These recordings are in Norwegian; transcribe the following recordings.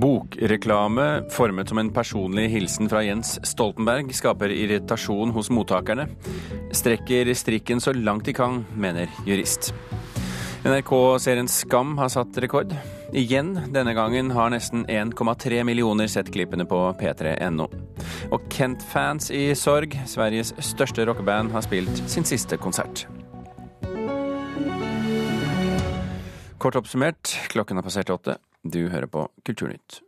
Bokreklame formet som en personlig hilsen fra Jens Stoltenberg skaper irritasjon hos mottakerne. Strekker strikken så langt de kan, mener jurist. NRK-serien Skam har satt rekord. Igjen, denne gangen har nesten 1,3 millioner sett klippene på p3.no. Og Kent-fans i sorg, Sveriges største rockeband, har spilt sin siste konsert. Kort oppsummert, klokken har passert åtte. Du hører på Kulturnytt.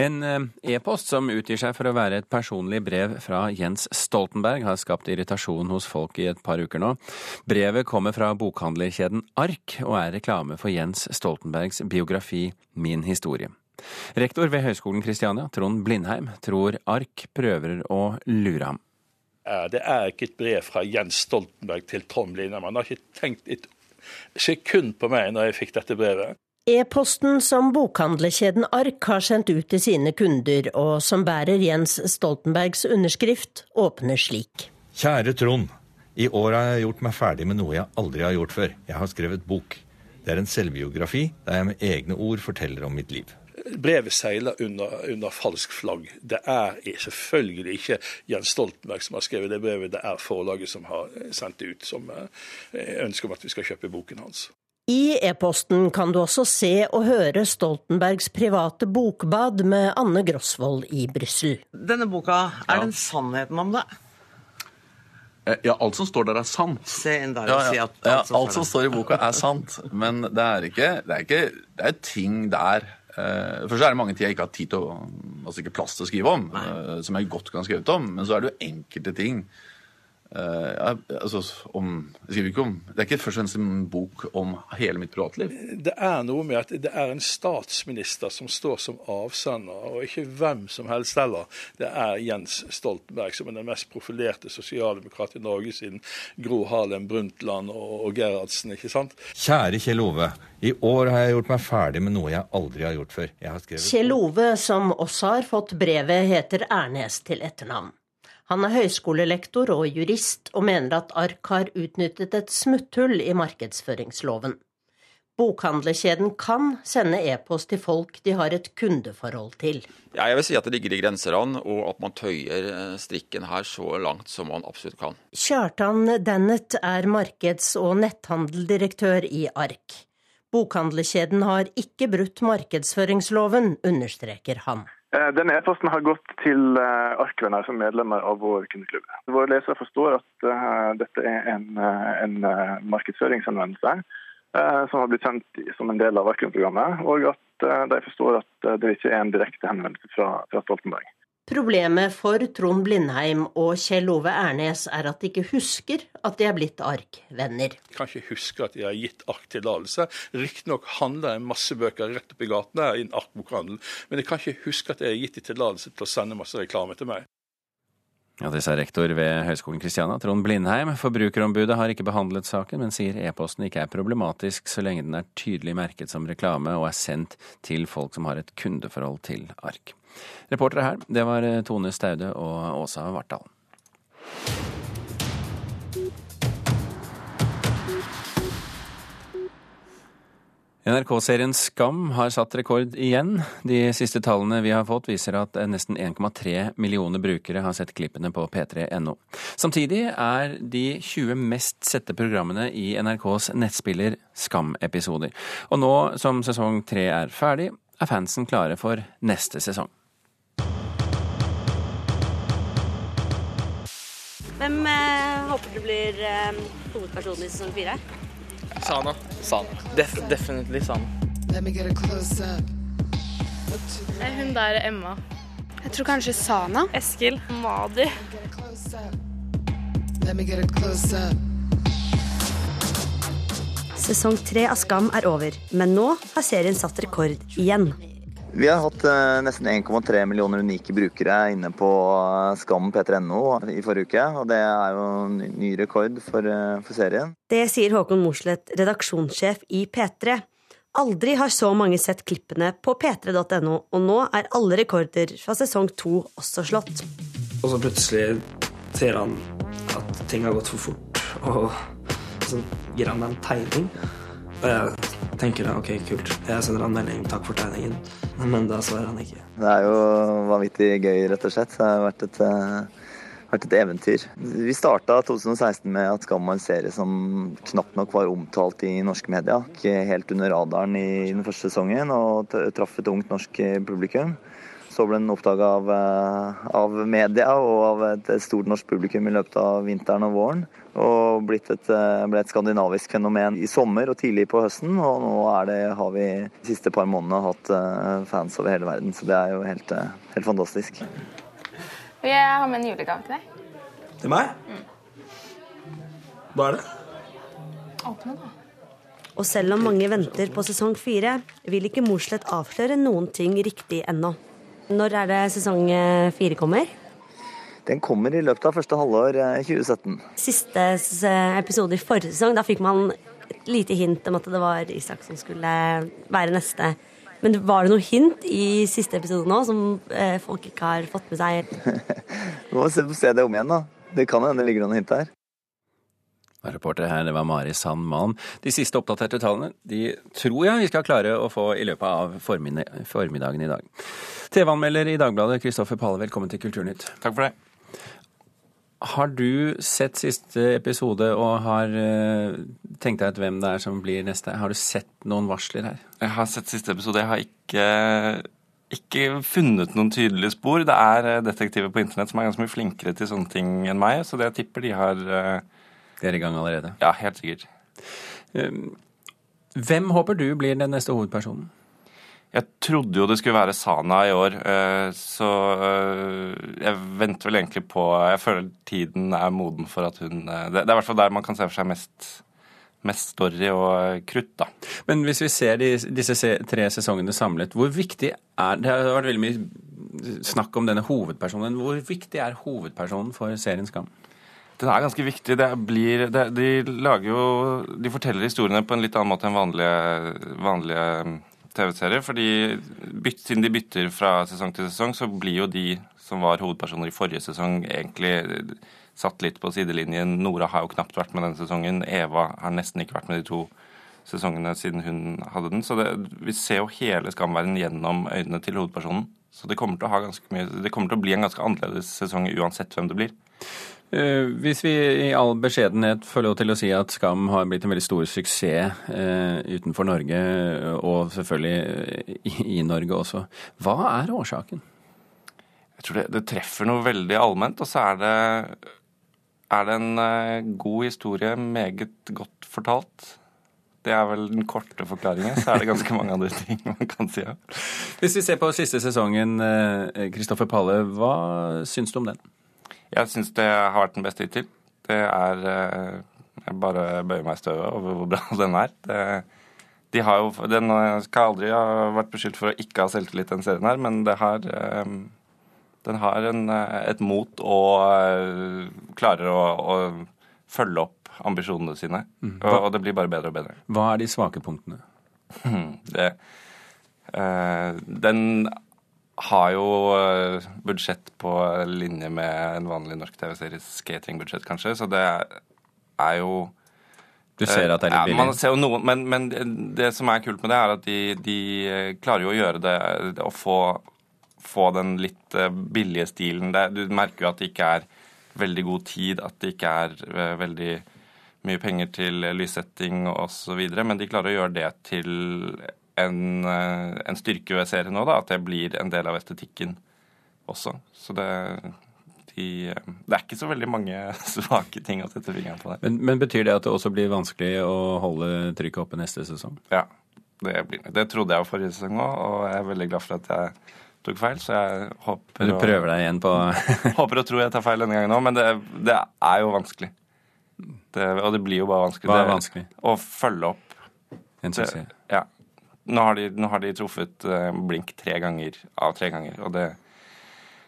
En eh, e-post som utgir seg for å være et personlig brev fra Jens Stoltenberg, har skapt irritasjon hos folk i et par uker nå. Brevet kommer fra bokhandlerkjeden Ark, og er reklame for Jens Stoltenbergs biografi Min historie. Rektor ved Høgskolen Kristiania, Trond Blindheim, tror Ark prøver å lure ham. Det er ikke et brev fra Jens Stoltenberg til Trond Blindheim. Han har ikke tenkt et sekund på meg når jeg fikk dette brevet. E-posten som bokhandlekjeden Ark har sendt ut til sine kunder, og som bærer Jens Stoltenbergs underskrift, åpner slik. Kjære Trond. I år har jeg gjort meg ferdig med noe jeg aldri har gjort før. Jeg har skrevet bok. Det er en selvbiografi der jeg med egne ord forteller om mitt liv. Brevet seiler under, under, falsk flagg. Det er selvfølgelig ikke Jens Stoltenberg som har skrevet det brevet, det er forlaget som har sendt det ut, som eh, ønsker om at vi skal kjøpe boken hans. I e-posten kan du også se og høre Stoltenbergs private bokbad med Anne Grosvold i Brussel. Denne boka, er ja. den sannheten om det? Eh, ja, alt som står der er sant. Se inn der og ja, si at alt, ja, som, alt som står i boka er sant, men det er ikke Det er, ikke, det er ting der uh, Først er det mange ting jeg ikke har tid til å Altså ikke plass til å skrive om, uh, som jeg godt kan skrive om, men så er det jo enkelte ting Uh, altså, om, om, det er ikke først og fremst en bok om hele mitt privatliv. Det er noe med at det er en statsminister som står som avsender, og ikke hvem som helst heller. Det er Jens Stoltenberg, som er den mest profilerte sosialdemokrat i Norge siden Gro Harlem Brundtland og, og Gerhardsen. ikke sant? Kjære Kjell Ove. I år har jeg gjort meg ferdig med noe jeg aldri har gjort før. Kjell Ove, som også har fått brevet, heter Ernes til etternavn. Han er høyskolelektor og jurist, og mener at ARK har utnyttet et smutthull i markedsføringsloven. Bokhandlerkjeden kan sende e-post til folk de har et kundeforhold til. Ja, jeg vil si at det ligger i grenseland, og at man tøyer eh, strikken her så langt som man absolutt kan. Kjartan Dennett er markeds- og netthandeldirektør i ARK. Bokhandlerkjeden har ikke brutt markedsføringsloven, understreker han. Eh, denne e-posten har gått til eh, Arkvenner som medlemmer av vår kundeklubb. Våre lesere forstår at uh, dette er en, en markedsføringshenvendelse som har blitt sendt som en del av Arkven-programmet, og at de forstår at det ikke er en direkte henvendelse fra, fra Stoltenberg. Problemet for Trond Blindheim og Kjell Ove Ernes er at de ikke husker at de er blitt arkvenner. Jeg kan ikke huske at de har gitt arktillatelse. Riktignok handler en masse bøker rett opp i gatene i en ARK-bokhandel, men jeg kan ikke huske at jeg har gitt de tillatelse til å sende masse reklame til meg. Ja, det sa rektor ved Høgskolen Kristiania, Trond Blindheim. Forbrukerombudet har ikke behandlet saken, men sier e-posten ikke er problematisk så lenge den er tydelig merket som reklame og er sendt til folk som har et kundeforhold til ARK. Reportere her, det var eh, Tone Staude og Åsa Vartdal. NRK-serien Skam har satt rekord igjen. De siste tallene vi har fått viser at nesten 1,3 millioner brukere har sett klippene på p3.no. Samtidig er de 20 mest sette programmene i NRKs nettspiller Skam-episoder. Og nå som sesong tre er ferdig, er fansen klare for neste sesong. Hvem eh, håper du blir eh, hovedpersonen i sesong fire? Sana. Sana. Def definitely Sana. Er hun der Emma. Jeg tror kanskje Sana. Eskil. Madi. Sesong tre av Skam er over, men nå har serien satt rekord igjen. Vi har hatt eh, nesten 1,3 millioner unike brukere inne på eh, Skam p3.no i forrige uke. Og det er jo en ny rekord for, eh, for serien. Det sier Håkon Mosleth, redaksjonssjef i P3. Aldri har så mange sett klippene på p3.no, og nå er alle rekorder fra sesong to også slått. Og så plutselig ser han at ting har gått for fort, og så gir han meg en tegning. Og jeg tenker da ok, kult. Jeg sender han melding 'takk for tegningen', men da svarer han ikke. Det er jo vanvittig gøy, rett og slett. Det har vært et, eh, vært et eventyr. Vi starta 2016 med at Skam var en serie som knapt nok var omtalt i norske media. Ikke helt under radaren i den første sesongen, og traff et ungt norsk publikum. Så ble den oppdaga av, eh, av media og av et stort norsk publikum i løpet av vinteren og våren. Og blitt et, eh, ble et skandinavisk fenomen i sommer og tidlig på høsten. Og nå er det, har vi de siste par månedene hatt eh, fans over hele verden, så det er jo helt, helt fantastisk. Jeg har med en julegave til deg. Til meg? Hva er det? Åpne, da. Og selv om mange venter på sesong fire, vil ikke Morsleth avsløre noen ting riktig ennå. Når er det sesong eh, fire kommer? Den kommer i løpet av første halvår eh, 2017. Siste episode i forrige sesong, da fikk man et lite hint om at det var Isak som skulle være neste. Men var det noe hint i siste episode nå som eh, folk ikke har fått med seg? Vi må se, se det om igjen, da. Det kan hende det ligger noen hint der. Reporter her, det var Mari Sand Malm. De siste oppdaterte tallene de tror jeg vi skal klare å få i løpet av formiddagen i dag. TV-anmelder i Dagbladet, Kristoffer Pale, velkommen til Kulturnytt. Takk for det. Har du sett siste episode og har eh, tenkt deg ut hvem det er som blir neste? Har du sett noen varsler her? Jeg har sett siste episode. Jeg har ikke, ikke funnet noen tydelige spor. Det er eh, detektiver på internett som er ganske mye flinkere til sånne ting enn meg, så det jeg tipper de har De er i gang allerede? Ja, helt sikkert. Um, Hvem håper du blir den neste hovedpersonen? Jeg trodde jo det skulle være Sana i år, eh, så eh, jeg venter vel egentlig på Jeg føler tiden er moden for at hun eh, Det er i hvert fall der man kan se for seg mest, mest story og krutt, da. Men hvis vi ser de, disse tre sesongene samlet, hvor viktig er Det har vært veldig mye snakk om denne hovedpersonen. Hvor viktig er hovedpersonen for serien Skam? Den er ganske viktig. Blir, det, de lager jo De forteller historiene på en litt annen måte enn vanlige, vanlige mm, TV-serier. fordi bytt, Siden de bytter fra sesong til sesong, så blir jo de som var hovedpersoner i forrige sesong, egentlig satt litt på sidelinjen. Nora har jo knapt vært med denne sesongen. Eva har nesten ikke vært med de to sesongene siden hun hadde den. Så det, vi ser jo hele Skamverden gjennom øynene til hovedpersonen. Så det kommer mye, det kommer til å bli en ganske annerledes sesong uansett hvem det blir. Eh, Hvis vi i all beskjedenhet får lov til å si at Skam har blitt en veldig stor suksess eh, utenfor Norge, og selvfølgelig eh, i, Norge også, hva er årsaken? Jeg tror det, det treffer noe veldig allment, og så er det, er det en eh, god historie, meget godt fortalt. Det er vel den korte forklaringen. Så er det ganske mange andre ting man kan si. Ja. Hvis vi ser på siste sesongen, Kristoffer Palle, hva syns du om den? Jeg syns det har vært den beste hittil. Det er eh, Jeg bare bøyer meg i støvet over hvor bra den er. Det, de har jo, den skal aldri ha vært beskyldt for å ikke ha selvtillit, den serien her, men det har eh, den har en, eh, et mot og eh, klarer å, å følge opp ambisjonene sine. Mm. Og, og det blir bare bedre og bedre. Hva er de svake punktene? Det, eh, den har jo eh, budsjett på linje med en vanlig norsk TV-series skatingbudsjett, kanskje, så det er jo Du ser at det er litt billig? ja. Man ser jo noen, men, men det som er kult med det, er at de, de klarer jo å gjøre det Å få, få den litt eh, billige stilen. Det, du merker jo at det ikke er veldig god tid, at det ikke er eh, veldig mye penger til lyssetting osv., men de klarer å gjøre det til en, eh, en styrke ved serien nå, da, at det blir en del av estetikken også. Så det, de, det er ikke så veldig mange svake ting å sette fingeren på der. Men, men betyr det at det også blir vanskelig å holde trykket oppe neste sesong? Ja, det, blir, det trodde jeg forrige sesong òg, og jeg er veldig glad for at jeg tok feil. Så jeg håper du prøver deg igjen på Håper og tror jeg tar feil denne gangen òg, men det, det er jo vanskelig. Det, og det blir jo bare vanskelig. Hva er vanskelig? Å følge opp. En suksess. Ja. Nå har, de, nå har de truffet eh, blink tre ganger av tre ganger, og det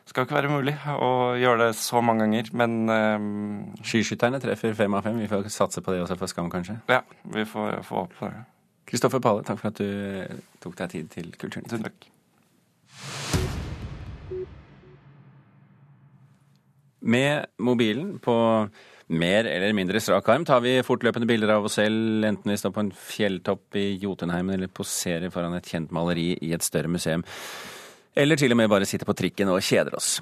skal ikke være mulig å gjøre det så mange ganger, men eh, Skiskytterne treffer fem av fem. Vi får satse på det også for Skam, kanskje. ja, vi får, får håpe på det. Kristoffer Pale, takk for at du eh, tok deg tid til Kulturnytt. Tusen takk. Med mobilen på Mer eller mindre strak arm tar vi fortløpende bilder av oss selv, enten vi står på en fjelltopp i Jotunheimen eller poserer foran et kjent maleri i et større museum. Eller til og med bare sitter på trikken og kjeder oss.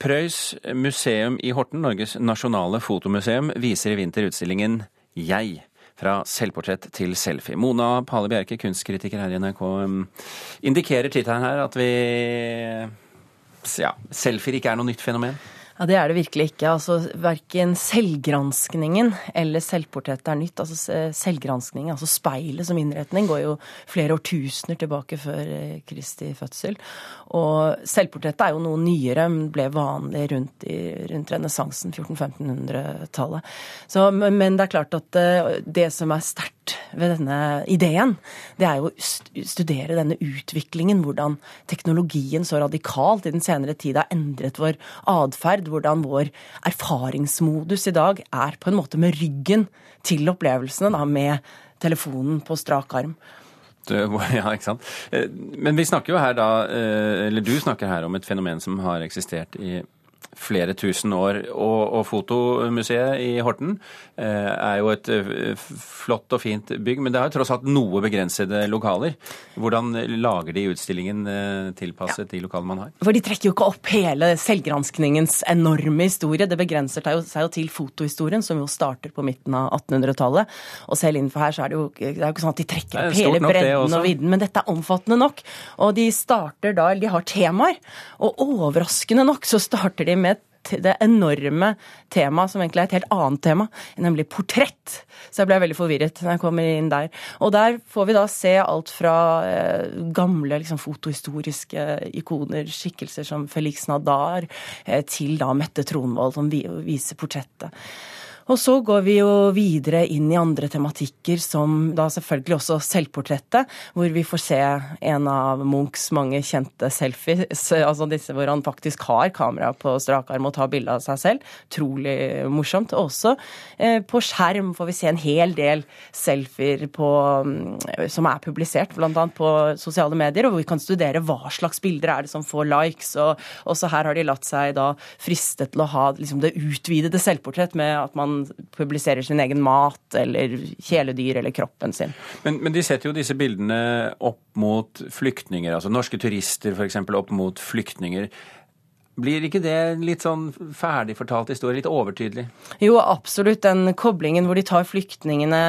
Prøys museum i Horten, Norges nasjonale fotomuseum, viser i vinter utstillingen Jeg. Fra selvportrett til selfie. Mona Pale Bjerke, kunstkritiker her i NRK. Indikerer tittelen her at vi ja, selfier ikke er noe nytt fenomen? Ja, Det er det virkelig ikke. Altså, Verken selvgranskningen eller selvportrettet er nytt. Altså, Selvgranskningen, altså speilet som innretning, går jo flere årtusener tilbake før eh, Kristi fødsel. Og selvportrettet er jo noe nyere, men ble vanlig rundt, rundt renessansen, 1400-1500-tallet. Men det er klart at eh, det som er sterkt ved denne ideen, det er jo å studere denne utviklingen, hvordan teknologien så radikalt i den senere tid har endret vår atferd hvordan vår erfaringsmodus i dag er på en måte med ryggen til opplevelsene, da, med telefonen på strak arm. Ja, ikke sant. Eh, men vi snakker jo her da, eh, eller du snakker her om et fenomen som har eksistert i flere tusen år. Og, og Fotomuseet i Horten eh, er jo et eh, flott og fint bygg, men det har jo tross alt noe begrensede lokaler. Hvordan lager de utstillingen eh, tilpasset ja. de lokalene man har? For de trekker jo ikke opp hele selvgranskningens enorme historie. Det begrenser seg jo til fotohistorien, som jo starter på midten av 1800-tallet. Og selv innenfor her så er det jo, det er jo ikke sånn at de trekker opp hele bredden og vidden, men dette er omfattende nok. Og de starter da, eller de har temaer, og overraskende nok så starter de med det enorme temaet som egentlig er et helt annet tema, nemlig portrett. Så jeg ble veldig forvirret når jeg kommer inn der. Og der får vi da se alt fra eh, gamle liksom, fotohistoriske ikoner, skikkelser som Felix Nadar, eh, til da Mette Tronvold, som viser portrettet. Og så går vi jo videre inn i andre tematikker, som da selvfølgelig også selvportrettet, hvor vi får se en av Munchs mange kjente selfies, altså disse hvor han faktisk har kamera på strak arm og tar bilde av seg selv. Trolig morsomt. Også eh, på skjerm får vi se en hel del selfier på, mm, som er publisert, bl.a. på sosiale medier, og hvor vi kan studere hva slags bilder er det som får likes. Og også her har de latt seg da friste til å ha liksom, det utvidede selvportrett med at man publiserer sin egen mat eller kjæledyr eller kroppen sin. Men, men de setter jo disse bildene opp mot flyktninger, altså norske turister f.eks. opp mot flyktninger. Blir ikke det litt sånn ferdigfortalt historie, litt overtydelig? Jo, absolutt. Den koblingen hvor de tar flyktningene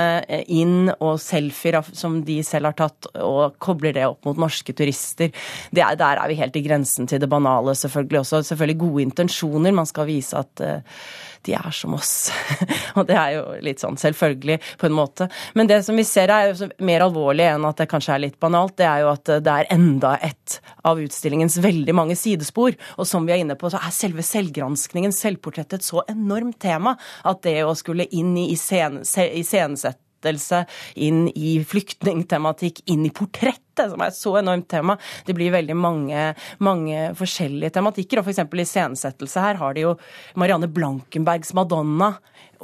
inn og selfier som de selv har tatt, og kobler det opp mot norske turister. Er, der er vi helt i grensen til det banale, selvfølgelig også. Selvfølgelig gode intensjoner. Man skal vise at uh, de er som oss. og det er jo litt sånn selvfølgelig, på en måte. Men det som vi ser er jo mer alvorlig enn at det kanskje er litt banalt, det er jo at det er enda et av utstillingens veldig mange sidespor. Og som vi er inne på, så er selve selvgranskningen, selvportrettet, så enormt tema at det å skulle inn i iscenesette inn i flyktningtematikk, inn i portrett som er et så enormt tema. Det blir veldig mange, mange forskjellige tematikker. og F.eks. i iscenesettelse her har de jo Marianne Blankenbergs Madonna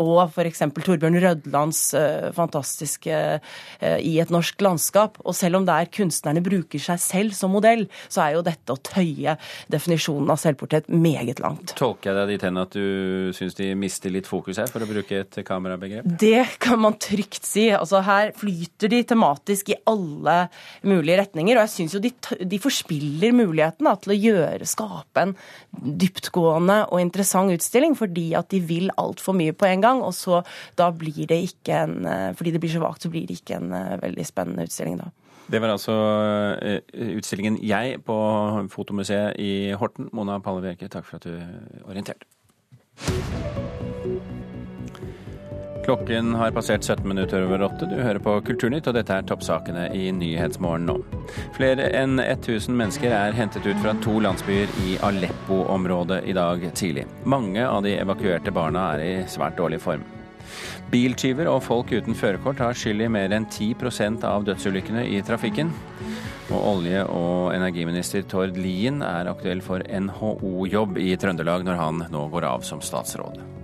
og f.eks. Torbjørn Rødlands uh, fantastiske uh, I et norsk landskap. Og selv om det er kunstnerne bruker seg selv som modell, så er jo dette å tøye definisjonen av selvportrett meget langt. Tolker jeg deg dit hen at du syns de mister litt fokus her, for å bruke et kamerabegrep? Det kan man trygt si. Altså Her flyter de tematisk i alle mulige retninger, og jeg syns jo de, de, forspiller muligheten da, til å gjøre, skape en dyptgående og interessant utstilling, fordi at de vil altfor mye på en gang og så da blir det ikke en eh, Fordi det blir så vagt, så blir det ikke en eh, veldig spennende utstilling da. Det var altså eh, utstillingen Jeg på Fotomuseet i Horten. Mona Palle Bjerke, takk for at du orienterte. Klokken har passert 17 minutter over åtte. Du hører på Kulturnytt, og dette er toppsakene i Nyhetsmorgen nå. Flere enn 1000 mennesker er hentet ut fra to landsbyer i Aleppo-området i dag tidlig. Mange av de evakuerte barna er i svært dårlig form. Biltyver og folk uten førerkort har skyld i mer enn 10% av dødsulykkene i trafikken. Og olje- og energiminister Tord Lien er aktuell for NHO-jobb i Trøndelag når han nå går av som statsråd.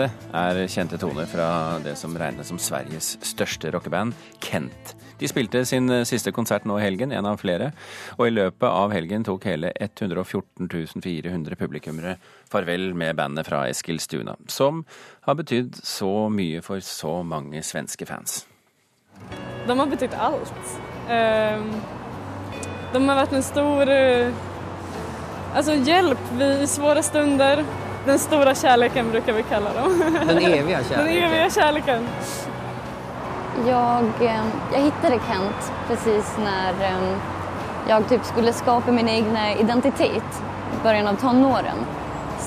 Dette er kjente toner fra det som regnes som Sveriges største rockeband, Kent. De spilte sin siste konsert nå i helgen, en av flere, og i løpet av helgen tok hele 114 400 publikummere farvel med bandet fra Eskilstuna, som har betydd så mye for så mange svenske fans. De har betydd alt. Ehm, de har vært en stor altså, hjelp i svåre stunder. Den store kjærligheten, bruker vi kalle dem. Den evige kjærligheten. Den evige kjærligheten. Jag, eh, jag hittade Kent precis när jeg jag typ skulle skapa min egen identitet i början av tonåren.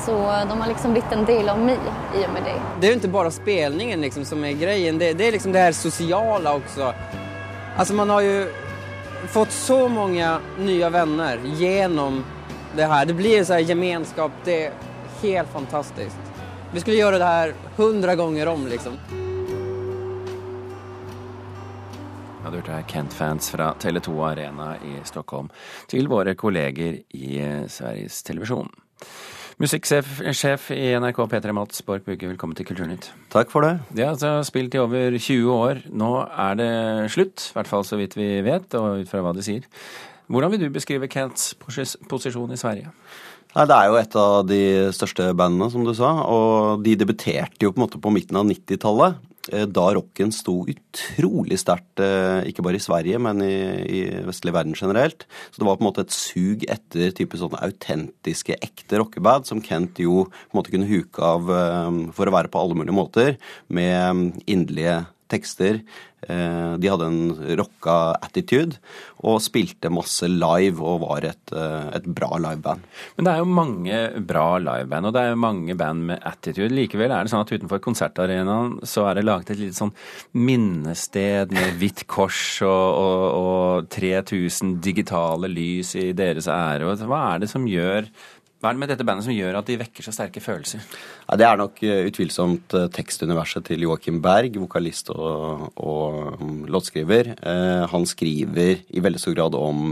Så de har liksom blitt en del av meg i og med det. Det er jo ikke bare spelningen liksom som er grejen, det, det er liksom det her sosiale også. Altså man har jo fått så mange nye venner gjennom det her. Det blir en sånn gemenskap, det er helt fantastisk. Vi skulle gjøre det her hundra ganger om liksom. Ja, du hørte Kent-fans fra Tele2 Arena i Stockholm til våre kolleger i eh, Sveriges Televisjon. Musikksjef i NRK P3 Mats Borch Bugge, velkommen til Kulturnytt. Takk for det. De har altså spilt i over 20 år. Nå er det slutt, i hvert fall så vidt vi vet, og ut fra hva de sier. Hvordan vil du beskrive Kents posisjon i Sverige? Nei, Det er jo et av de største bandene, som du sa. Og de debuterte jo på en måte på midten av 90-tallet. Eh, da rocken sto utrolig sterkt, eh, ikke bare i Sverige, men i, i, vestlig verden generelt. Så det var på en måte et sug etter type sånne autentiske, ekte rockeband, som Kent jo på en måte kunne huke av eh, for å være på alle mulige måter, med inderlige tekster. Eh, de hadde en rocka attitude og spilte masse live og var et, eh, et bra liveband. Men det er jo mange bra liveband, og det er jo mange band med attitude. Likevel er det sånn at utenfor konsertarenaen så er det laget et lite sånn minnested med hvitt kors og, og, og 3000 digitale lys i deres ære. Hva er det som gjør hva er det med dette bandet som gjør at de vekker så sterke følelser? Ja, det er nok eh, utvilsomt eh, tekstuniverset til Joakim Berg, vokalist og, og um, låtskriver. Eh, han skriver i veldig stor grad om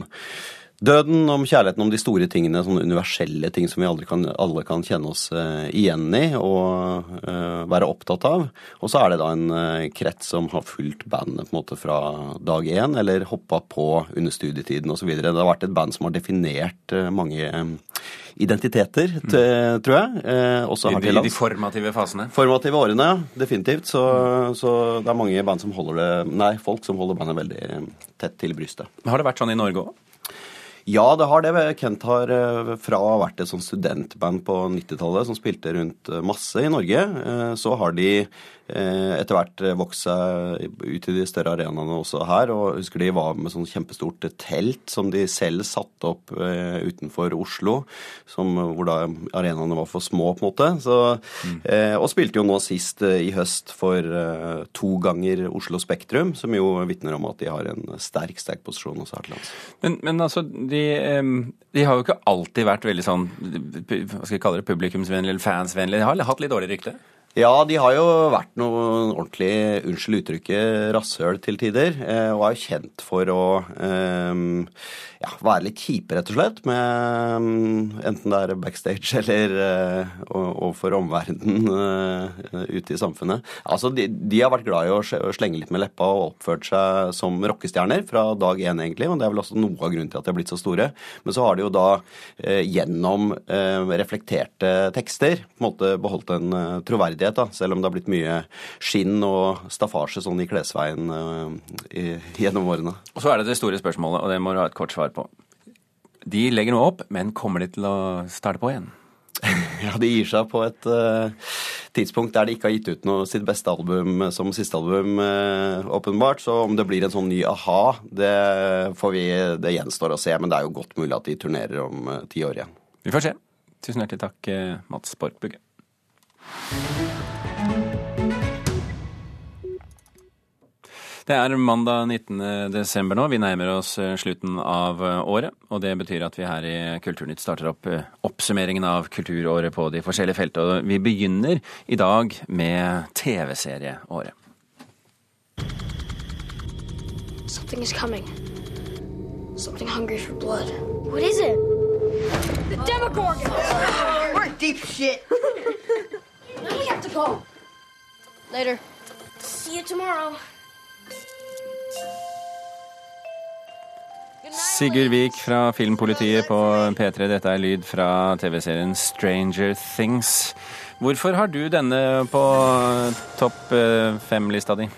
Døden, om kjærligheten, om de store tingene, sånne universelle ting som vi kan, alle kan kjenne oss uh, igjen i og uh, være opptatt av. Og så er det da en uh, krets som har fulgt bandet på en måte fra dag én, eller hoppa på under studietiden osv. Det har vært et band som har definert mange identiteter, mm. tror jeg. til lands. De formative fasene? Formative årene, definitivt. Så, mm. så, det er mange band som holder det, nei, folk som holder bandet veldig tett til brystet. Har det vært sånn i Norge òg? Ja, det har det. Kent har eh, fra å ha vært et sånn studentband på 90-tallet som spilte rundt eh, masse i Norge, eh, så har de etter hvert eh, vokst seg ut i de større arenaene også her. og husker De var med sånn kjempestort telt som de selv satte opp uh, utenfor Oslo. Som, hvor da arenaene var for små, på en måte. Så, mm. og spilte jo nå sist i høst for to ganger Oslo Spektrum, som jo vitner om at de har en sterk sterk posisjon også her til lands. Men, men altså, de, de, har jo ikke alltid vært veldig sånn hva skal jeg kalle det, publikumsvennlig eller fansvennlig. De har hatt litt dårlig rykte? Ja, de har jo vært noe ordentlig, unnskyld uttrykket, rasshøl til tider. Eh, og er jo kjent for å um, ja, være litt kjipe, rett og slett. Med, um, enten det er backstage eller uh, overfor omverdenen uh, ute i samfunnet. Altså, de, de, har vært glad i å slenge litt med leppa og oppført seg som rockestjerner fra dag én, egentlig. Og det er vel også noe av grunnen til at de har blitt så store. Men så har de jo da uh, gjennom reflekterte tekster på en måte beholdt en troverdighet, da, selv om det har blitt mye skinn og staffasje sånn i klesveien gjennom årene. Og så er det det store spørsmålet, og det må du ha et kort svar på. De legger noe opp, men kommer de til å starte på igjen? Ja, de gir seg på et uh, tidspunkt der de ikke har gitt ut noe sitt beste album som siste album, uh, åpenbart. Så om det blir en sånn ny aha, det, får vi, det gjenstår å se. Men det er jo godt mulig at de turnerer om uh, ti år igjen. Vi får se. Tusen hjertelig takk, Mats Borch Bugge. Det er mandag 19. desember nå. Vi nærmer oss eh, slutten av eh, året. Og det betyr at vi her i Kulturnytt starter opp eh, oppsummeringen av kulturåret på de forskjellige felt. Og vi begynner i dag med TV-serieåret. Something is coming. Something hungry for blood. What is it? The Demogorgon! We're deep shit! now we have to go. Later. See you tomorrow. Sigurd Vik fra Filmpolitiet på P3. Dette er lyd fra TV-serien Stranger Things. Hvorfor har du denne på topp eh, fem-lista di?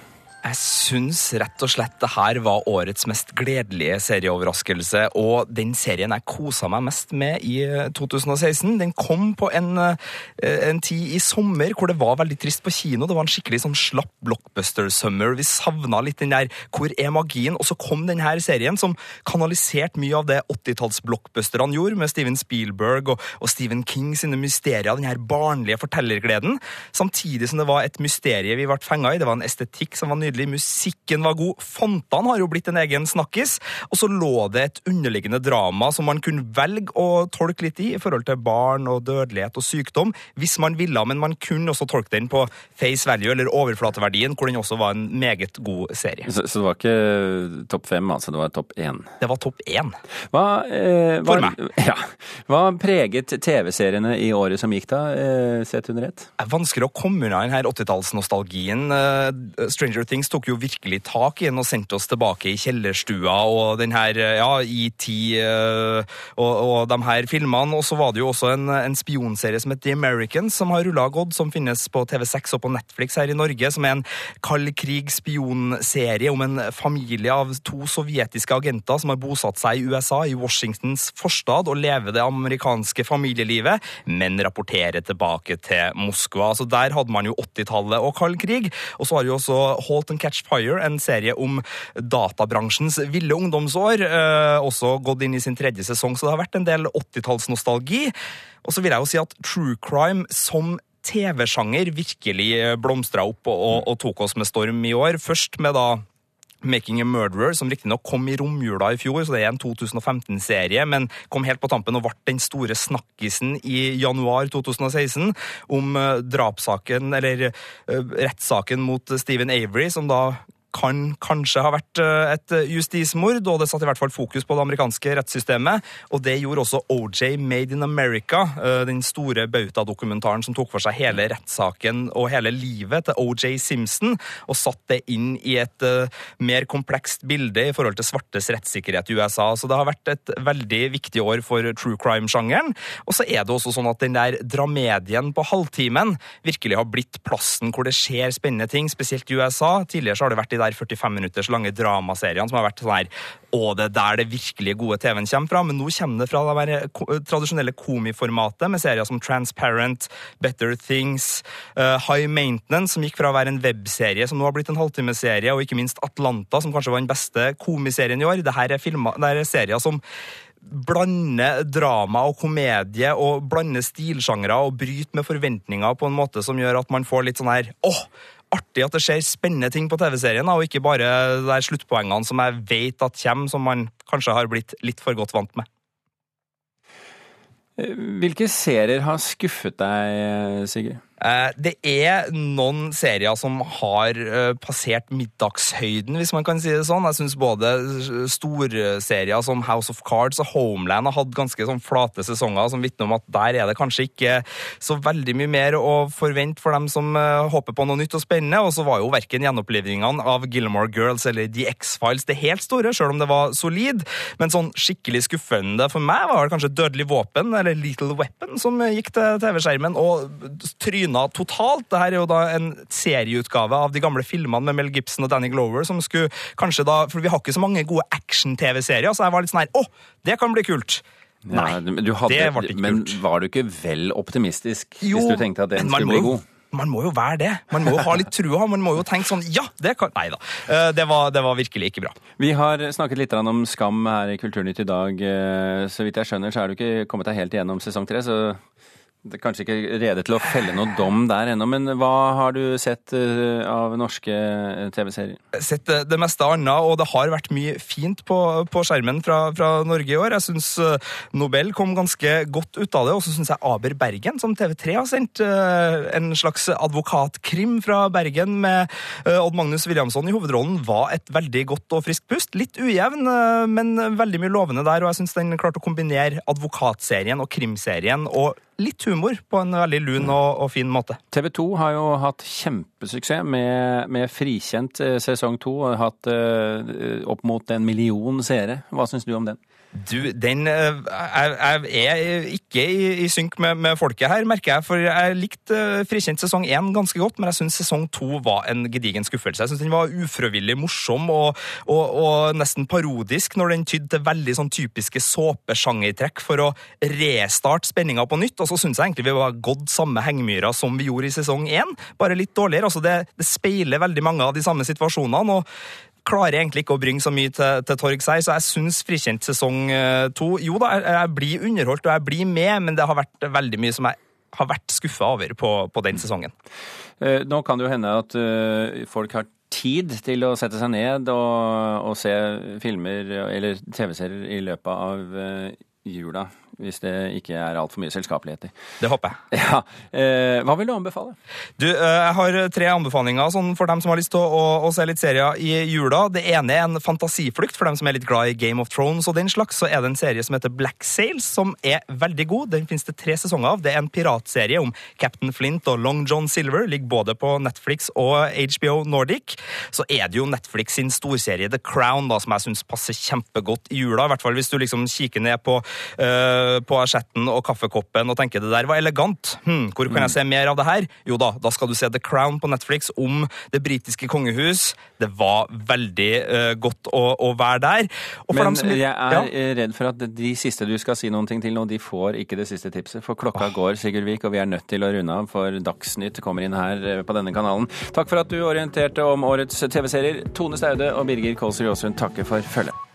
Jeg syns rett og slett det her var årets mest gledelige serieoverraskelse, og den serien jeg kosa meg mest med i eh, 2016. Den kom på en, eh, en tid i sommer hvor det var veldig trist på kino. Det var en skikkelig sånn slapp blockbuster-summer. Vi savna litt den der 'hvor er magien?' Og så kom denne serien som kanaliserte mye av det 80-talls-blockbusterne gjorde, med Steven Spielberg og, og Stephen King sine mysterier, den her barnlige fortellergleden. Samtidig som det var et mysterie vi ble fenga i. Det var en estetikk som var nydelig, musikken var god, fontene har jo blitt en egen snakkis, og så lå det et underliggende drama som man kunne velge å tolke litt i, i forhold til barn og dødelighet og sykdom, hvis man ville, men man kunne også tolke den på face value, eller overflateverdien, hvor den også var en meget god serie. Så, så det var ikke topp fem, altså. Det var topp én? Det var topp én. Hva, eh, hva, For meg. Ja. Hva preget TV-seriene i året som gikk, da, eh, sett under ett? Vanskelig å komme unna denne 80-tallsnostalgien. Eh, Stranger Things tok jo virkelig tak i den og sendte oss tilbake i kjellerstua og den her, eh, ja, ET eh, og, og de her filmene. Og så var det jo også en, en spionserie som het The Americans, som har rulla godt, som finnes på TV6 og på Netflix her i Norge, som er en kald krig-spionserie om en familie av to sovjetiske agenter som har bosatt seg i USA, i Washingtons forstad, og lever det amerikanske familielivet, men rapporterer tilbake til Moskva. Så der hadde man jo 80-tallet og kald krig. Og så har jo også Halt and Catch Fire, en serie om databransjens ville ungdomsår, eh, også gått inn i sin tredje sesong, så det har vært en del 80-tallsnostalgi. Og så vil jeg jo si at true crime som TV-sjanger virkelig blomstra opp og, og, og tok oss med storm i år. Først med da Making a Murderer, som riktignok kom i romjula i fjor, så det er en 2015-serie, men kom helt på tampen og ble den store snakkisen i januar 2016 om eh, drapssaken, eller eh, rettssaken mot Stephen Avery, som da kan kanskje ha vært eh, et justismord, og det satte i hvert fall fokus på det amerikanske rettssystemet. Og det gjorde også OJ Made in America, eh, den store bautadokumentaren som tok for seg hele rettssaken og hele livet til OJ Simpson, og satte det inn i et eh, mer komplekst bilde i forhold til svartes rettssikkerhet i USA. Så det har vært et veldig viktig år for true crime-sjangeren. Og så er det også sånn at den der dramedien på halvtimen virkelig har blitt plassen hvor det skjer spennende ting, spesielt i USA. Tidligere har det vært de der 45 minutters lange dramaseriene som har vært sånn her Å, det er der det virkelig gode TV-en kommer fra. Men nå kommer det fra det der tradisjonelle komiformatet med serier som Transparent, Better Things, uh, High Maintenance, som gikk fra å være en webserie som nå har blitt en halvtimeserie, og ikke minst Atlanta, som kanskje var den beste komiserien i år. Dette er, filmer, dette er serier som blander drama og komedie og blander stilsjangre og bryter med forventninger på en måte som gjør at man får litt sånn her åh, artig at det skjer spennende ting på TV-serien, og ikke bare de sluttpoengene som jeg vet at kommer, som man kanskje har blitt litt for godt vant med. Hvilke serier har skuffet deg, Sigurd? Eh, Det er noen serier som har eh, passert middagshøyden, hvis man kan si det sånn. Jeg syns både storserier som House of Cards og Homeland har hatt ganske sånn flate sesonger, som vitner om at der er det kanskje ikke så veldig mye mer å forvente for dem som eh, håper på noe nytt og spennende. Og så var jo verken gjenopplivningene av Gilmore Girls eller The X-Files det helt store, sjøl om det var solid. Men sånn skikkelig skuffende for meg var det kanskje Dødelig våpen, eller Little Weapon, som gikk til TV-skjermen og tryna totalt. Dette er jo da en serieutgave av de gamle filmene med Mel Gibson og Danny Glover, som skulle kanskje da For vi har ikke så mange gode action-TV-serier, så jeg var litt sånn her Å, det kan bli kult! Nei, Ja, men du hadde, det ble ikke men kult. var du ikke vel optimistisk Jo, hvis du tenkte at den skulle bli god? Man må jo være det. Man må jo ha litt trua. Man må jo tenke sånn Ja, det kan Nei da. Eh, Det var, det var virkelig ikke bra. Vi har snakket litt om skam her i Kulturnytt i dag. Eh, Så vidt jeg skjønner, så er du ikke kommet deg helt igjennom sesong tre, så det er kanskje ikke rede til å felle noe dom der ennå. Men hva har du sett eh, av norske eh, TV-serier? sett det, det meste annet, og det har vært mye fint på, på skjermen fra, fra Norge i år. Jeg syns Nobel kom ganske godt ut av det, og så syns jeg Aber Bergen, som TV3 har sendt, eh, en slags advokatkrim fra Bergen med eh, Odd Magnus Williamson i hovedrollen, var et veldig godt og friskt pust. Litt ujevn, eh, men veldig mye lovende der, og jeg syns den klarte å kombinere advokatserien og krimserien, og litt humor på en veldig lun og, og fin måte. TV 2 har jo hatt kjempesuksess med, med Frikjent eh, sesong 2. og hatt eh, opp mot en million seere. Hva syns du om den? Du, den eh, Jeg, er ikke i, synk med, med, folket her, merker jeg. For jeg likte uh, Frikjent sesong én ganske godt, men jeg syns sesong to var en gedigen skuffelse. Jeg syns den var ufrivillig morsom og, og, og, nesten parodisk når den tydde til veldig sånn typiske såpesjangertrekk for å restarte spenninga på nytt. Og så syns jeg egentlig vi var gått samme hengmyra som vi gjorde i sesong én, bare litt dårligere. Altså det, det speiler veldig mange av de samme situasjonene. og klarer egentlig ikke å bringe så mye til, til torgs her, så jeg syns Frikjent sesong eh, to Jo da, jeg, blir underholdt og jeg blir med, men det har vært veldig mye som jeg har vært skuffa over på, på, den sesongen. Eh, nå kan det jo hende at uh, folk har tid til å sette seg ned og, og se filmer eller TV-serier i løpet av jula hvis det ikke er altfor mye selskapeligheter. Det håper jeg. Ja. Eh, hva vil du anbefale? Du, eh, Jeg har tre anbefalinger sånn for dem som har lyst til å, å, se litt serier i jula. Det ene er en fantasiflukt for dem som er litt glad i Game of Thrones og den slags. Så er det en serie som heter Black Sails, som er veldig god. Den finnes det tre sesonger av. Det er en piratserie om Captain Flint og Long John Silver. Ligger både på Netflix og HBO Nordic. Så er det jo Netflix sin storserie The Crown da, som jeg syns passer kjempegodt i jula. I hvert fall hvis du liksom kikker ned på uh, på asjetten og kaffekoppen og tenker det der var elegant. Hm, hvor kan jeg mm. se mer av det her? Jo da, da skal du se The Crown på Netflix om det britiske kongehus. Det var veldig uh, godt å, å, være der. Men som, jeg er ja. redd for at de siste du skal si noen ting til nå, de får ikke det siste tipset. For klokka oh. går, Sigurd Vik, og vi er nødt til å runde av, for Dagsnytt kommer inn her eh, på denne kanalen. Takk for at du orienterte om årets TV-serier. Tone Staude og Birger Kålsrud Jåsund takker for følget.